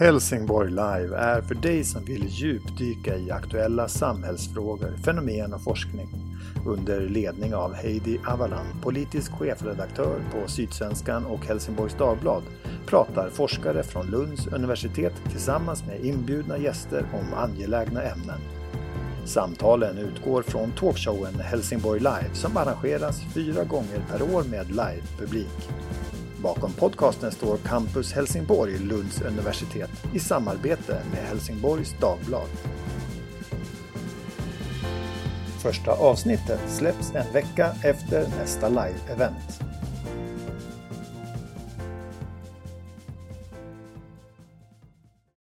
Helsingborg Live är för dig som vill djupdyka i aktuella samhällsfrågor, fenomen och forskning. Under ledning av Heidi Avalan, politisk chefredaktör på Sydsvenskan och Helsingborgs Dagblad, pratar forskare från Lunds universitet tillsammans med inbjudna gäster om angelägna ämnen. Samtalen utgår från talkshowen Helsingborg Live som arrangeras fyra gånger per år med livepublik. Bakom podcasten står Campus Helsingborg, Lunds universitet, i samarbete med Helsingborgs Dagblad. Första avsnittet släpps en vecka efter nästa live-event.